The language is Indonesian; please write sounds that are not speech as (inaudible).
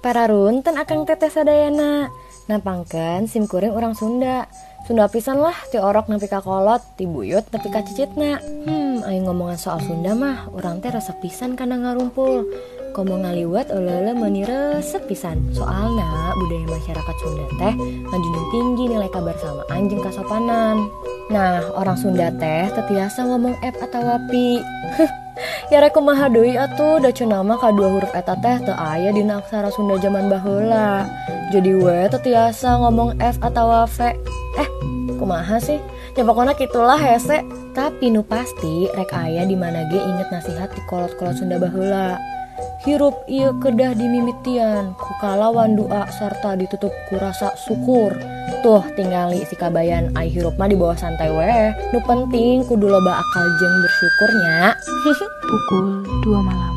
Para runten akang teteh sadayana. Napangken sim kuring orang Sunda. Sunda pisan lah ti orok nepi ka kolot, ti buyut nepi ka cicitna. Hmm, ayo ngomongan soal Sunda mah, orang teh resep pisan kana ngarumpul. Komo ngaliwat oleh meni resep pisan. Soalna budaya masyarakat Sunda teh ngajunjung tinggi nilai kabar sama anjing kasopanan. Nah, orang Sunda teh tetiasa ngomong F atau wapi. ya rek kumaha deui atuh da nama kadua huruf eta teh teu aya dina aksara Sunda zaman baheula. Jadi we tetiasa ngomong F atau V. Eh, kumaha sih? Ya pokoknya gitulah hese. Tapi nu pasti rek aya di mana ge inget nasihat di kolot-kolot Sunda baheula. Hirup iya kedah dimimitian kukalawan doa serta ditutup kurasa syukur tuh tinggali si kabayan ai hirup mah di bawah santai weh nu penting kudu loba akal jeng bersyukurnya. (laughs) Pukul 2 malam